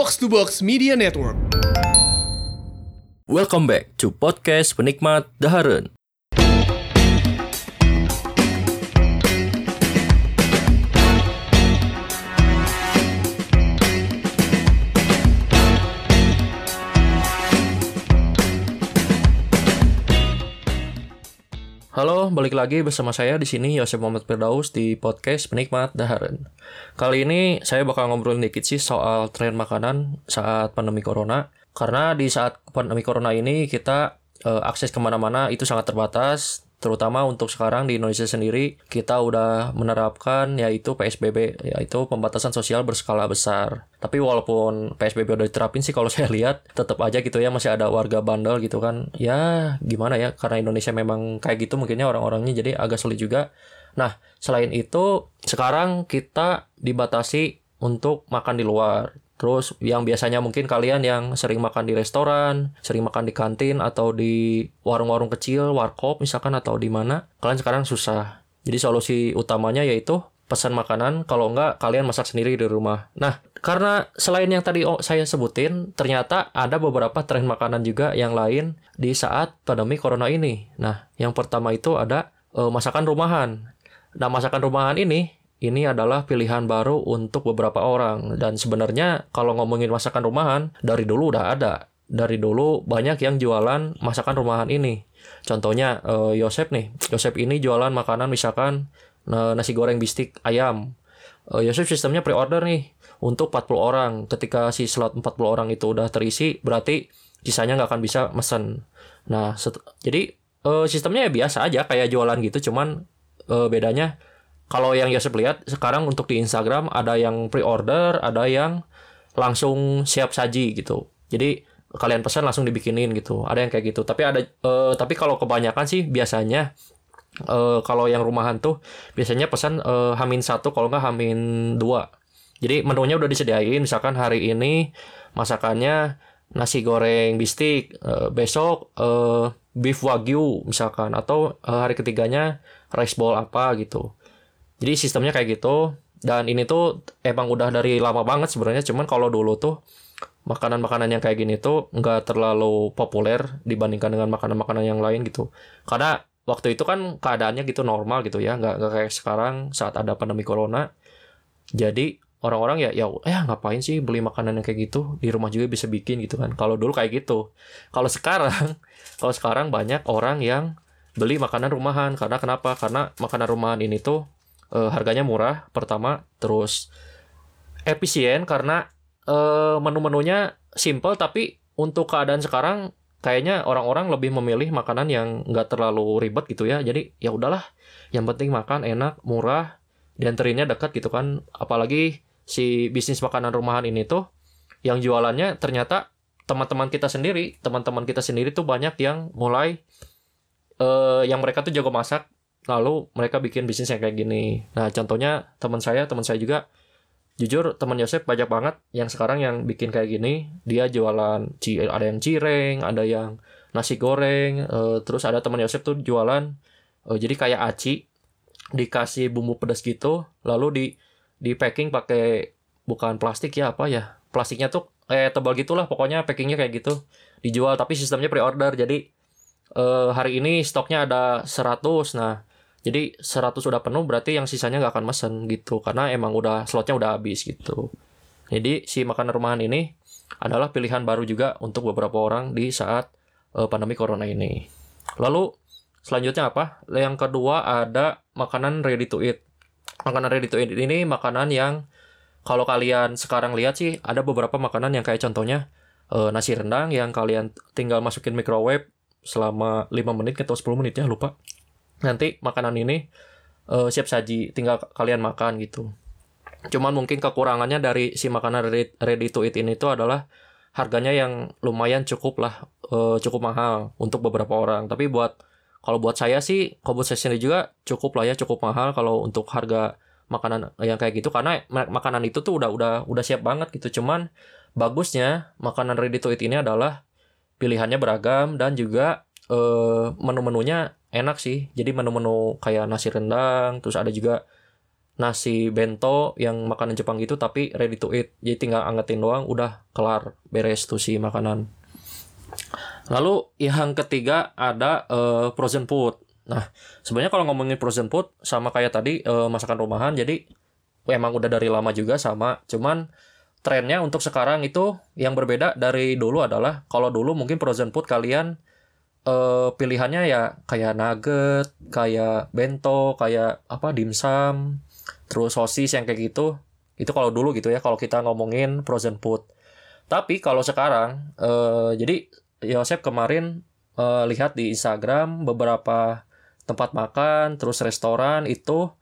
Box to Box Media Network. Welcome back to podcast penikmat Daharen. Halo, balik lagi bersama saya di sini Yosef Muhammad Firdaus di podcast Penikmat Daharen. Kali ini saya bakal ngobrol dikit sih soal tren makanan saat pandemi corona. Karena di saat pandemi corona ini kita eh, akses ke mana-mana itu sangat terbatas, terutama untuk sekarang di Indonesia sendiri kita udah menerapkan yaitu PSBB yaitu pembatasan sosial berskala besar. Tapi walaupun PSBB udah diterapin sih kalau saya lihat tetap aja gitu ya masih ada warga bandel gitu kan. Ya gimana ya karena Indonesia memang kayak gitu mungkinnya orang-orangnya jadi agak sulit juga. Nah, selain itu sekarang kita dibatasi untuk makan di luar. Terus yang biasanya mungkin kalian yang sering makan di restoran, sering makan di kantin atau di warung-warung kecil, warkop misalkan atau di mana, kalian sekarang susah. Jadi solusi utamanya yaitu pesan makanan, kalau enggak kalian masak sendiri di rumah. Nah, karena selain yang tadi saya sebutin, ternyata ada beberapa tren makanan juga yang lain di saat pandemi corona ini. Nah, yang pertama itu ada eh, masakan rumahan. Nah, masakan rumahan ini ini adalah pilihan baru untuk beberapa orang. Dan sebenarnya kalau ngomongin masakan rumahan dari dulu udah ada. Dari dulu banyak yang jualan masakan rumahan ini. Contohnya eh, Yosep nih. Yosep ini jualan makanan misalkan eh, nasi goreng bistik ayam. Eh, Yosep sistemnya pre-order nih untuk 40 orang. Ketika si slot 40 orang itu udah terisi berarti sisanya nggak akan bisa mesen. Nah jadi eh, sistemnya ya biasa aja kayak jualan gitu. Cuman eh, bedanya kalau yang Yosep lihat sekarang untuk di Instagram ada yang pre-order, ada yang langsung siap saji gitu. Jadi kalian pesan langsung dibikinin gitu. Ada yang kayak gitu. Tapi ada eh, tapi kalau kebanyakan sih biasanya eh, kalau yang rumahan tuh biasanya pesan eh, hamin satu kalau nggak hamin dua. Jadi menunya udah disediain. Misalkan hari ini masakannya nasi goreng bistik, eh, besok eh, beef wagyu misalkan atau eh, hari ketiganya rice bowl apa gitu. Jadi sistemnya kayak gitu dan ini tuh emang udah dari lama banget sebenarnya cuman kalau dulu tuh makanan-makanan yang kayak gini tuh nggak terlalu populer dibandingkan dengan makanan-makanan yang lain gitu. Karena waktu itu kan keadaannya gitu normal gitu ya, nggak nggak kayak sekarang saat ada pandemi corona. Jadi orang-orang ya ya eh ngapain sih beli makanan yang kayak gitu di rumah juga bisa bikin gitu kan. Kalau dulu kayak gitu. Kalau sekarang kalau sekarang banyak orang yang beli makanan rumahan karena kenapa? Karena makanan rumahan ini tuh eh, harganya murah pertama. Terus efisien karena eh, menu-menunya simple tapi untuk keadaan sekarang kayaknya orang-orang lebih memilih makanan yang nggak terlalu ribet gitu ya. Jadi ya udahlah. Yang penting makan enak murah dianterinnya dekat gitu kan. Apalagi si bisnis makanan rumahan ini tuh yang jualannya ternyata teman-teman kita sendiri teman-teman kita sendiri tuh banyak yang mulai eh, yang mereka tuh jago masak lalu mereka bikin bisnis yang kayak gini. Nah, contohnya teman saya, teman saya juga jujur teman Yosep banyak banget yang sekarang yang bikin kayak gini. Dia jualan ada yang cireng, ada yang nasi goreng, eh, terus ada teman Yosep tuh jualan eh, jadi kayak aci dikasih bumbu pedas gitu, lalu di di packing pakai bukan plastik ya apa ya? Plastiknya tuh eh tebal gitulah pokoknya packingnya kayak gitu. Dijual tapi sistemnya pre-order. Jadi eh, hari ini stoknya ada 100. Nah, jadi 100 udah penuh berarti yang sisanya nggak akan mesen gitu karena emang udah slotnya udah habis gitu. Jadi si makanan rumahan ini adalah pilihan baru juga untuk beberapa orang di saat eh, pandemi corona ini. Lalu selanjutnya apa? Yang kedua ada makanan ready to eat. Makanan ready to eat ini makanan yang kalau kalian sekarang lihat sih ada beberapa makanan yang kayak contohnya eh, nasi rendang yang kalian tinggal masukin microwave selama 5 menit atau 10 menit ya lupa nanti makanan ini eh, siap saji tinggal kalian makan gitu. Cuman mungkin kekurangannya dari si makanan ready, ready to eat ini tuh adalah harganya yang lumayan cukup lah eh, cukup mahal untuk beberapa orang. Tapi buat kalau buat saya sih sendiri juga cukup lah ya cukup mahal kalau untuk harga makanan yang kayak gitu. Karena ma- makanan itu tuh udah udah udah siap banget gitu. Cuman bagusnya makanan ready to eat ini adalah pilihannya beragam dan juga eh, menu-menunya enak sih. Jadi menu-menu kayak nasi rendang, terus ada juga nasi bento yang makanan Jepang gitu tapi ready to eat. Jadi tinggal angetin doang udah kelar beres tuh si makanan. Lalu yang ketiga ada uh, frozen food. Nah sebenarnya kalau ngomongin frozen food sama kayak tadi uh, masakan rumahan jadi emang udah dari lama juga sama. Cuman trennya untuk sekarang itu yang berbeda dari dulu adalah kalau dulu mungkin frozen food kalian uh, pilihannya ya kayak nugget, kayak bento, kayak apa dimsum, terus sosis yang kayak gitu. Itu kalau dulu gitu ya kalau kita ngomongin frozen food. Tapi kalau sekarang uh, jadi Yosef kemarin uh, lihat di Instagram beberapa tempat makan terus restoran itu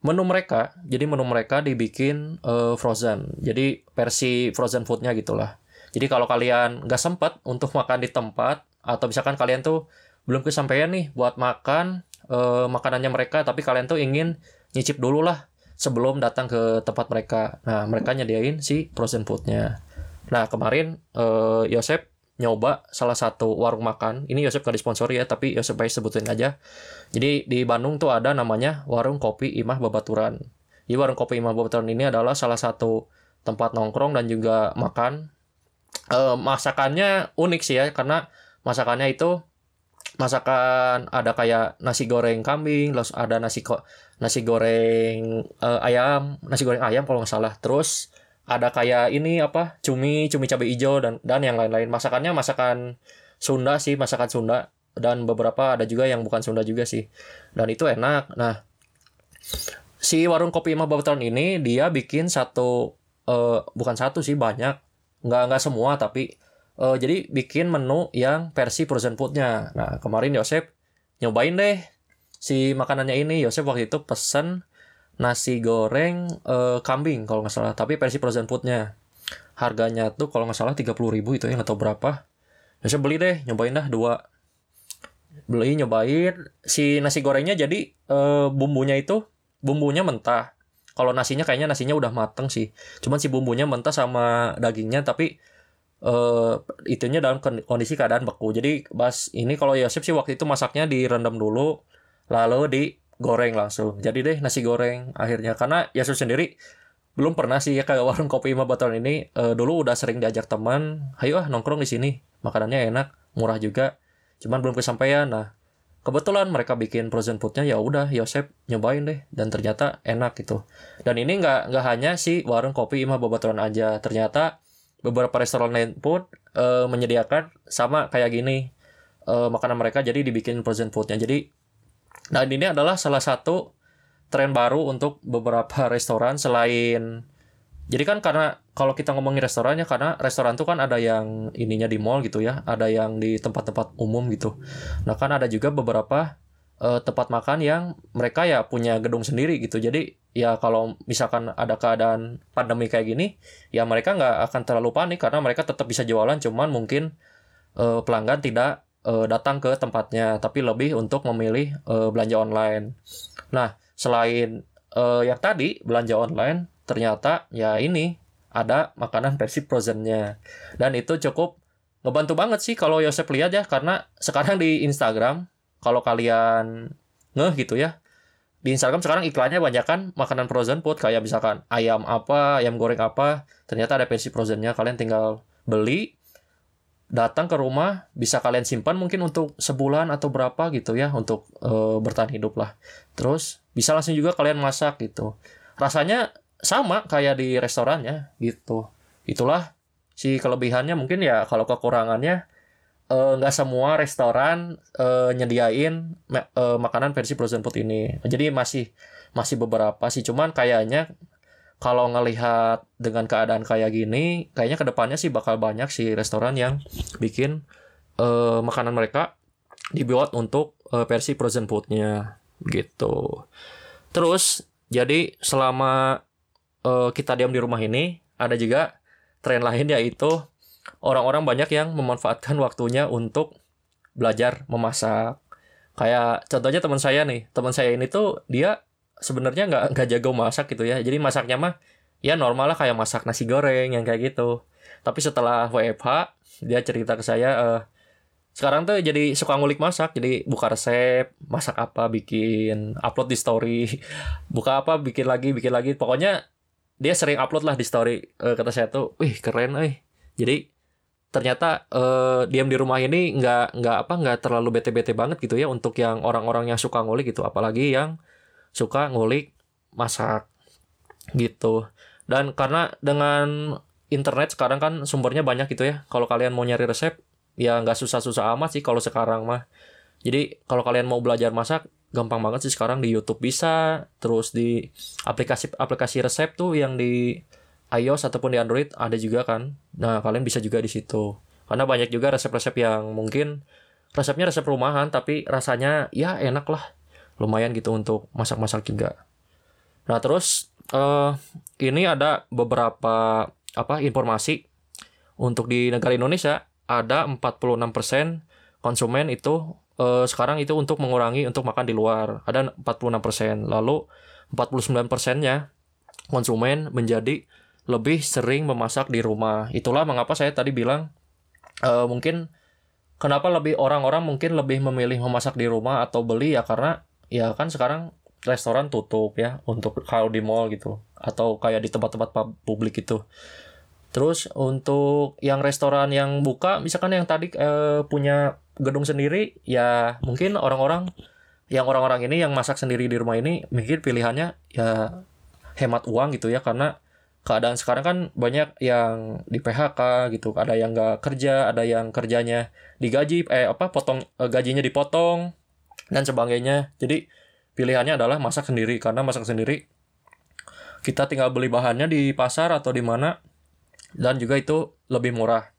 menu mereka jadi menu mereka dibikin uh, frozen. Jadi versi frozen foodnya gitulah. Jadi kalau kalian nggak sempat untuk makan di tempat atau misalkan kalian tuh belum kesampaian nih buat makan uh, makanannya mereka tapi kalian tuh ingin nyicip dulu lah sebelum datang ke tempat mereka. Nah, mereka nyediain si frozen foodnya. Nah, kemarin uh, Yosep nyoba salah satu warung makan. Ini Yosep gak disponsori ya, tapi Yosep baik sebutin aja. Jadi di Bandung tuh ada namanya Warung Kopi Imah Babaturan. Di Warung Kopi Imah Babaturan ini adalah salah satu tempat nongkrong dan juga makan. Uh, masakannya unik sih ya, karena masakannya itu masakan ada kayak nasi goreng kambing, terus ada nasi kok nasi goreng uh, ayam, nasi goreng ayam kalau nggak salah. Terus ada kayak ini apa cumi cumi cabai hijau dan dan yang lain-lain. Masakannya masakan Sunda sih, masakan Sunda dan beberapa ada juga yang bukan Sunda juga sih. Dan itu enak. Nah, si warung kopi Imah Babaturan ini dia bikin satu uh, bukan satu sih banyak nggak nggak semua tapi uh, jadi bikin menu yang versi frozen foodnya. Nah kemarin Yosep nyobain deh si makanannya ini. Yosep waktu itu pesen nasi goreng uh, kambing kalau nggak salah, tapi versi frozen foodnya. Harganya tuh kalau nggak salah tiga puluh ribu itu ya nggak tahu berapa. Yosep beli deh, nyobain dah dua. Beli nyobain si nasi gorengnya jadi uh, bumbunya itu bumbunya mentah. Kalau nasinya kayaknya nasinya udah mateng sih. Cuman si bumbunya mentah sama dagingnya tapi uh, itunya dalam kondisi keadaan beku. Jadi pas ini kalau Yosef sih waktu itu masaknya direndam dulu lalu digoreng langsung. Jadi deh nasi goreng akhirnya karena Yosef sendiri belum pernah sih ya ke warung kopi Imam Baturan ini uh, dulu udah sering diajak teman, ayo ah nongkrong di sini. Makanannya enak, murah juga. Cuman belum kesampaian. Nah, kebetulan mereka bikin frozen foodnya ya udah Yosef nyobain deh dan ternyata enak gitu. Dan ini nggak nggak hanya si warung kopi Imam Babaturan aja, ternyata beberapa restoran lain pun uh, menyediakan sama kayak gini uh, makanan mereka jadi dibikin frozen foodnya. Jadi dan ini adalah salah satu tren baru untuk beberapa restoran selain jadi kan karena kalau kita ngomongin restorannya karena restoran tuh kan ada yang ininya di mall gitu ya ada yang di tempat-tempat umum gitu. Nah kan ada juga beberapa uh, tempat makan yang mereka ya punya gedung sendiri gitu. Jadi ya kalau misalkan ada keadaan pandemi kayak gini, ya mereka nggak akan terlalu panik karena mereka tetap bisa jualan, cuman mungkin uh, pelanggan tidak uh, datang ke tempatnya, tapi lebih untuk memilih uh, belanja online. Nah selain uh, yang tadi belanja online, ternyata ya ini ada makanan versi frozennya dan itu cukup ngebantu banget sih kalau Yosef lihat ya karena sekarang di Instagram kalau kalian ngeh gitu ya di Instagram sekarang iklannya banyak kan makanan frozen food kayak misalkan ayam apa ayam goreng apa ternyata ada versi frozennya kalian tinggal beli datang ke rumah bisa kalian simpan mungkin untuk sebulan atau berapa gitu ya untuk e, bertahan hidup lah. Terus bisa langsung juga kalian masak gitu. Rasanya sama kayak di restorannya gitu. Itulah si kelebihannya mungkin ya kalau kekurangannya nggak uh, semua restoran uh, nyediain uh, makanan versi frozen food ini. Jadi masih masih beberapa sih. Cuman kayaknya kalau ngelihat dengan keadaan kayak gini, kayaknya ke depannya sih bakal banyak sih restoran yang bikin uh, makanan mereka dibuat untuk uh, versi frozen foodnya gitu. Terus jadi selama uh, kita diam di rumah ini ada juga tren lain yaitu orang-orang banyak yang memanfaatkan waktunya untuk belajar memasak. Kayak contohnya teman saya nih, teman saya ini tuh dia sebenarnya nggak nggak jago masak gitu ya. Jadi masaknya mah ya normal lah kayak masak nasi goreng yang kayak gitu. Tapi setelah WFH dia cerita ke saya, uh, sekarang tuh jadi suka ngulik masak jadi buka resep masak apa bikin upload di story buka apa bikin lagi bikin lagi pokoknya dia sering upload lah di story uh, kata saya tuh wih keren eh jadi ternyata uh, diam di rumah ini nggak nggak apa nggak terlalu bete-bete banget gitu ya untuk yang orang-orang yang suka ngulik gitu. Apalagi yang suka ngulik masak gitu. Dan karena dengan internet sekarang kan sumbernya banyak gitu ya. Kalau kalian mau nyari resep ya nggak susah-susah amat sih kalau sekarang mah. Jadi kalau kalian mau belajar masak gampang banget sih sekarang di YouTube bisa. Terus di aplikasi aplikasi resep tuh yang di iOS ataupun di Android ada juga kan. Nah, kalian bisa juga di situ. Karena banyak juga resep-resep yang mungkin resepnya resep rumahan tapi rasanya ya enak lah. Lumayan gitu untuk masak-masak juga. Nah, terus uh, ini ada beberapa apa informasi untuk di negara Indonesia ada 46% konsumen itu uh, sekarang itu untuk mengurangi untuk makan di luar. Ada 46%. Lalu 49%-nya konsumen menjadi lebih sering memasak di rumah. Itulah mengapa saya tadi bilang uh, mungkin kenapa lebih orang-orang mungkin lebih memilih memasak di rumah atau beli ya karena ya kan sekarang restoran tutup ya untuk kalau di mall gitu atau kayak di tempat-tempat publik itu. Terus untuk yang restoran yang buka misalkan yang tadi uh, punya gedung sendiri ya mungkin orang-orang yang orang-orang ini yang masak sendiri di rumah ini mungkin pilihannya ya hemat uang gitu ya karena keadaan sekarang kan banyak yang di PHK gitu. Ada yang nggak kerja ada yang kerjanya digaji eh apa potong eh, gajinya dipotong dan sebagainya. Jadi pilihannya adalah masak sendiri. Karena masak sendiri kita tinggal beli bahannya di pasar atau di mana dan juga itu lebih murah.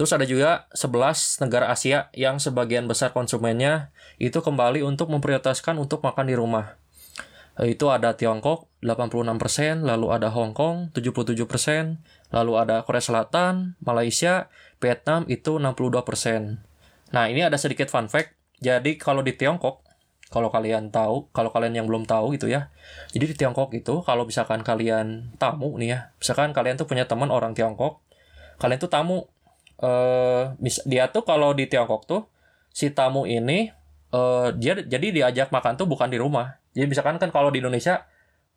Terus ada juga 11 negara Asia yang sebagian besar konsumennya itu kembali untuk memprioritaskan untuk makan di rumah. Eh, itu ada Tiongkok 86%, lalu ada Hong Kong 77%, lalu ada Korea Selatan, Malaysia, Vietnam itu 62%. Nah, ini ada sedikit fun fact. Jadi kalau di Tiongkok, kalau kalian tahu, kalau kalian yang belum tahu gitu ya. Jadi di Tiongkok itu kalau misalkan kalian tamu nih ya, misalkan kalian tuh punya teman orang Tiongkok, kalian tuh tamu eh dia tuh kalau di Tiongkok tuh si tamu ini eh dia jadi diajak makan tuh bukan di rumah jadi misalkan kan kalau di Indonesia,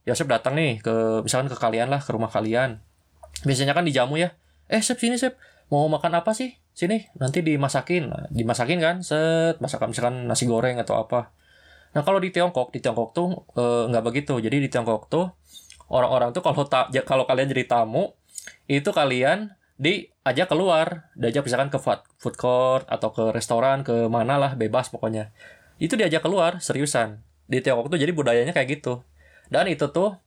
Yosep datang nih ke misalkan ke kalian lah, ke rumah kalian. Biasanya kan dijamu ya. Eh, Sep sini Sep, mau makan apa sih? Sini, nanti dimasakin. Nah, dimasakin kan, set, masakan misalkan nasi goreng atau apa. Nah, kalau di Tiongkok, di Tiongkok tuh eh, nggak begitu. Jadi di Tiongkok tuh orang-orang tuh kalau ta kalau kalian jadi tamu, itu kalian diajak keluar, diajak misalkan ke food court atau ke restoran, ke mana lah, bebas pokoknya. Itu diajak keluar, seriusan di Tiongkok tuh jadi budayanya kayak gitu. Dan itu tuh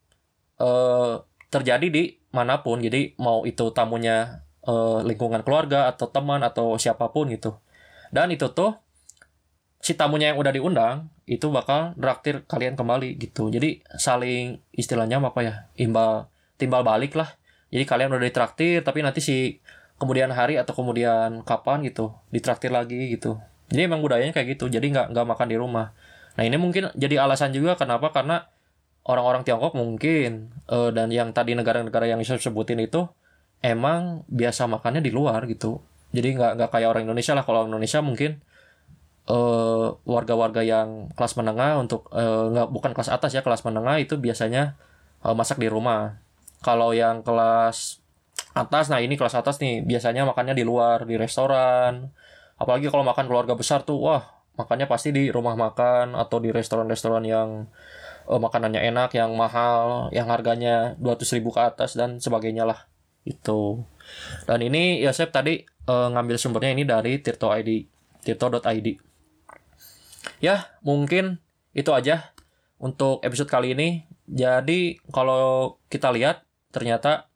uh, terjadi di mana pun. Jadi mau itu tamunya uh, lingkungan keluarga atau teman atau siapa pun gitu. Dan itu tuh si tamunya yang udah diundang itu bakal traktir kalian kembali gitu. Jadi saling istilahnya apa ya imbal timbal balik lah. Jadi kalian udah ditraktir tapi nanti si kemudian hari atau kemudian kapan gitu ditraktir lagi gitu. Jadi emang budayanya kayak gitu. Jadi nggak nggak makan di rumah Nah ini mungkin jadi alasan juga kenapa karena orang-orang Tiongkok mungkin uh, dan yang tadi negara-negara yang saya sebutin itu emang biasa makannya di luar gitu. Jadi nggak nggak kayak orang Indonesia lah. Kalau Indonesia mungkin uh, warga-warga yang kelas menengah untuk uh, nggak bukan kelas atas ya kelas menengah itu biasanya uh, masak di rumah. Kalau yang kelas atas, nah ini kelas atas nih biasanya makannya di luar di restoran. Apalagi kalau makan keluarga besar tuh, wah makannya pasti di rumah makan atau di restoran-restoran yang uh, makanannya enak, yang mahal, yang harganya 200 ribu ke atas dan sebagainya lah. Itu. Dan ini ya saya tadi uh, ngambil sumbernya ini dari Tirto ID, tirto.id. Ya, mungkin itu aja untuk episode kali ini. Jadi kalau kita lihat ternyata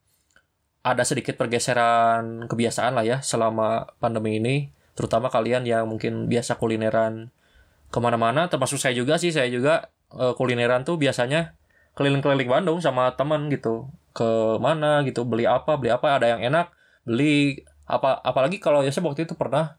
ada sedikit pergeseran kebiasaan lah ya selama pandemi ini terutama kalian yang mungkin biasa kulineran ke mana-mana termasuk saya juga sih saya juga uh, kulineran tuh biasanya keliling-keliling Bandung sama teman gitu. Ke mana gitu beli apa beli apa ada yang enak beli apa apalagi kalau ya saya waktu itu pernah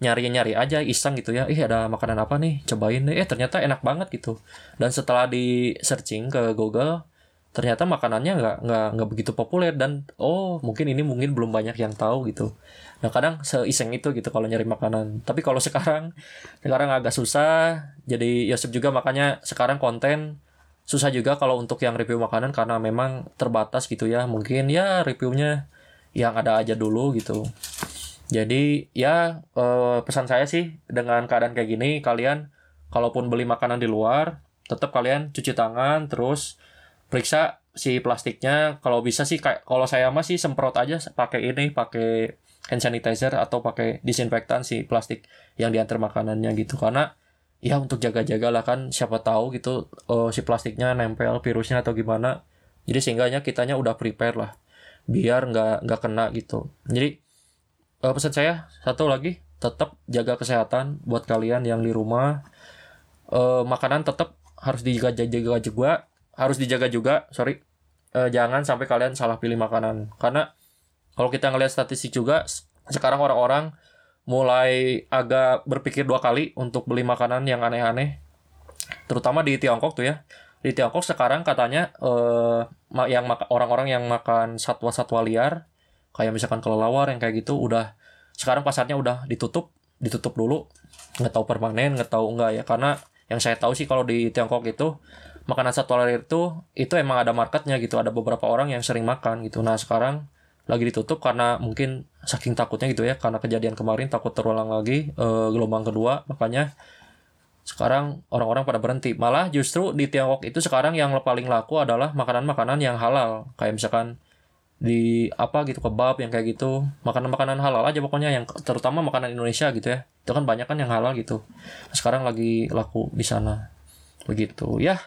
nyari nyari aja iseng gitu ya ih ada makanan apa nih cobain deh. Eh ternyata enak banget gitu. Dan setelah di searching ke Google ternyata makanannya nggak nggak nggak begitu populer dan oh mungkin ini mungkin belum banyak yang tahu gitu. Nah kadang seiseng itu gitu kalau nyari makanan. Tapi kalau sekarang sekarang agak susah. Jadi Yosef juga makanya sekarang konten susah juga kalau untuk yang review makanan karena memang terbatas gitu ya. Mungkin ya reviewnya yang ada aja dulu gitu. Jadi ya eh, pesan saya sih dengan keadaan kayak gini kalian kalaupun beli makanan di luar tetap kalian cuci tangan terus periksa si plastiknya. Kalau bisa sih kayak kalau saya masih semprot aja pakai ini pakai hand sanitizer atau pakai disinfektan si plastik yang diantar makanannya gitu. Karena ya untuk jaga-jaga lah kan siapa tahu gitu uh, si plastiknya nempel virusnya atau gimana. Jadi seenggaknya kitanya udah prepare lah biar nggak nggak kena gitu. Jadi uh, pesan saya satu lagi tetap jaga kesehatan buat kalian yang di rumah. Uh, makanan tetap harus dijaga-jaga juga harus dijaga juga sorry. Uh, jangan sampai kalian salah pilih makanan. Karena kalau kita ngelihat statistik juga sekarang orang-orang mulai agak berpikir dua kali untuk beli makanan yang aneh-aneh. Terutama di Tiongkok tuh ya. Di Tiongkok sekarang katanya uh, yang orang-orang yang makan satwa-satwa liar kayak misalkan kelelawar yang kayak gitu udah sekarang pasarnya udah ditutup ditutup dulu. Nggak tahu permanen nggak tahu enggak ya. Karena yang saya tahu sih kalau di Tiongkok itu makanan satwa liar itu itu emang ada marketnya gitu. Ada beberapa orang yang sering makan gitu. Nah sekarang lagi ditutup karena mungkin saking takutnya gitu ya. Karena kejadian kemarin takut terulang lagi e, gelombang kedua. Makanya sekarang orang-orang pada berhenti. Malah justru di Tiongkok itu sekarang yang paling laku adalah makanan-makanan yang halal. Kayak misalkan di apa gitu kebab yang kayak gitu. Makanan-makanan halal aja pokoknya yang terutama makanan Indonesia gitu ya. Itu kan banyak kan yang halal gitu. Sekarang lagi laku di sana. Begitu. Ya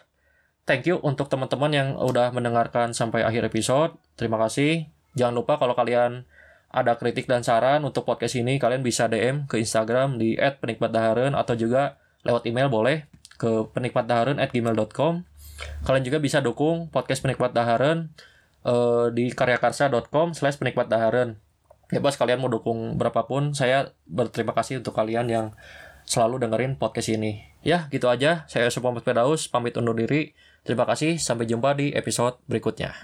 thank you untuk teman-teman yang udah mendengarkan sampai akhir episode. Terima kasih. Jangan lupa kalau kalian ada kritik dan saran untuk podcast ini, kalian bisa DM ke Instagram di @penikmatdaharen atau juga lewat email boleh ke penikmatdaharen@gmail.com. Kalian juga bisa dukung podcast Penikmat Daharen uh, di karyakarsa.com slash penikmat daharen. Bebas kalian mau dukung berapapun, saya berterima kasih untuk kalian yang selalu dengerin podcast ini. Ya, gitu aja. Saya Yusuf Pedaus, pamit undur diri. Terima kasih, sampai jumpa di episode berikutnya.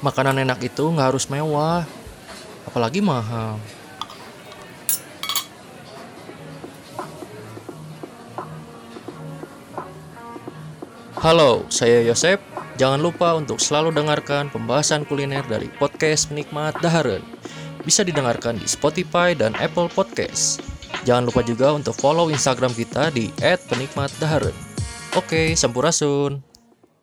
Makanan enak itu nggak harus mewah, apalagi mahal. Halo, saya Yosep. Jangan lupa untuk selalu dengarkan pembahasan kuliner dari podcast Penikmat Daharen. Bisa didengarkan di Spotify dan Apple Podcast. Jangan lupa juga untuk follow Instagram kita di @penikmatdaharen. Oke, sampurasun.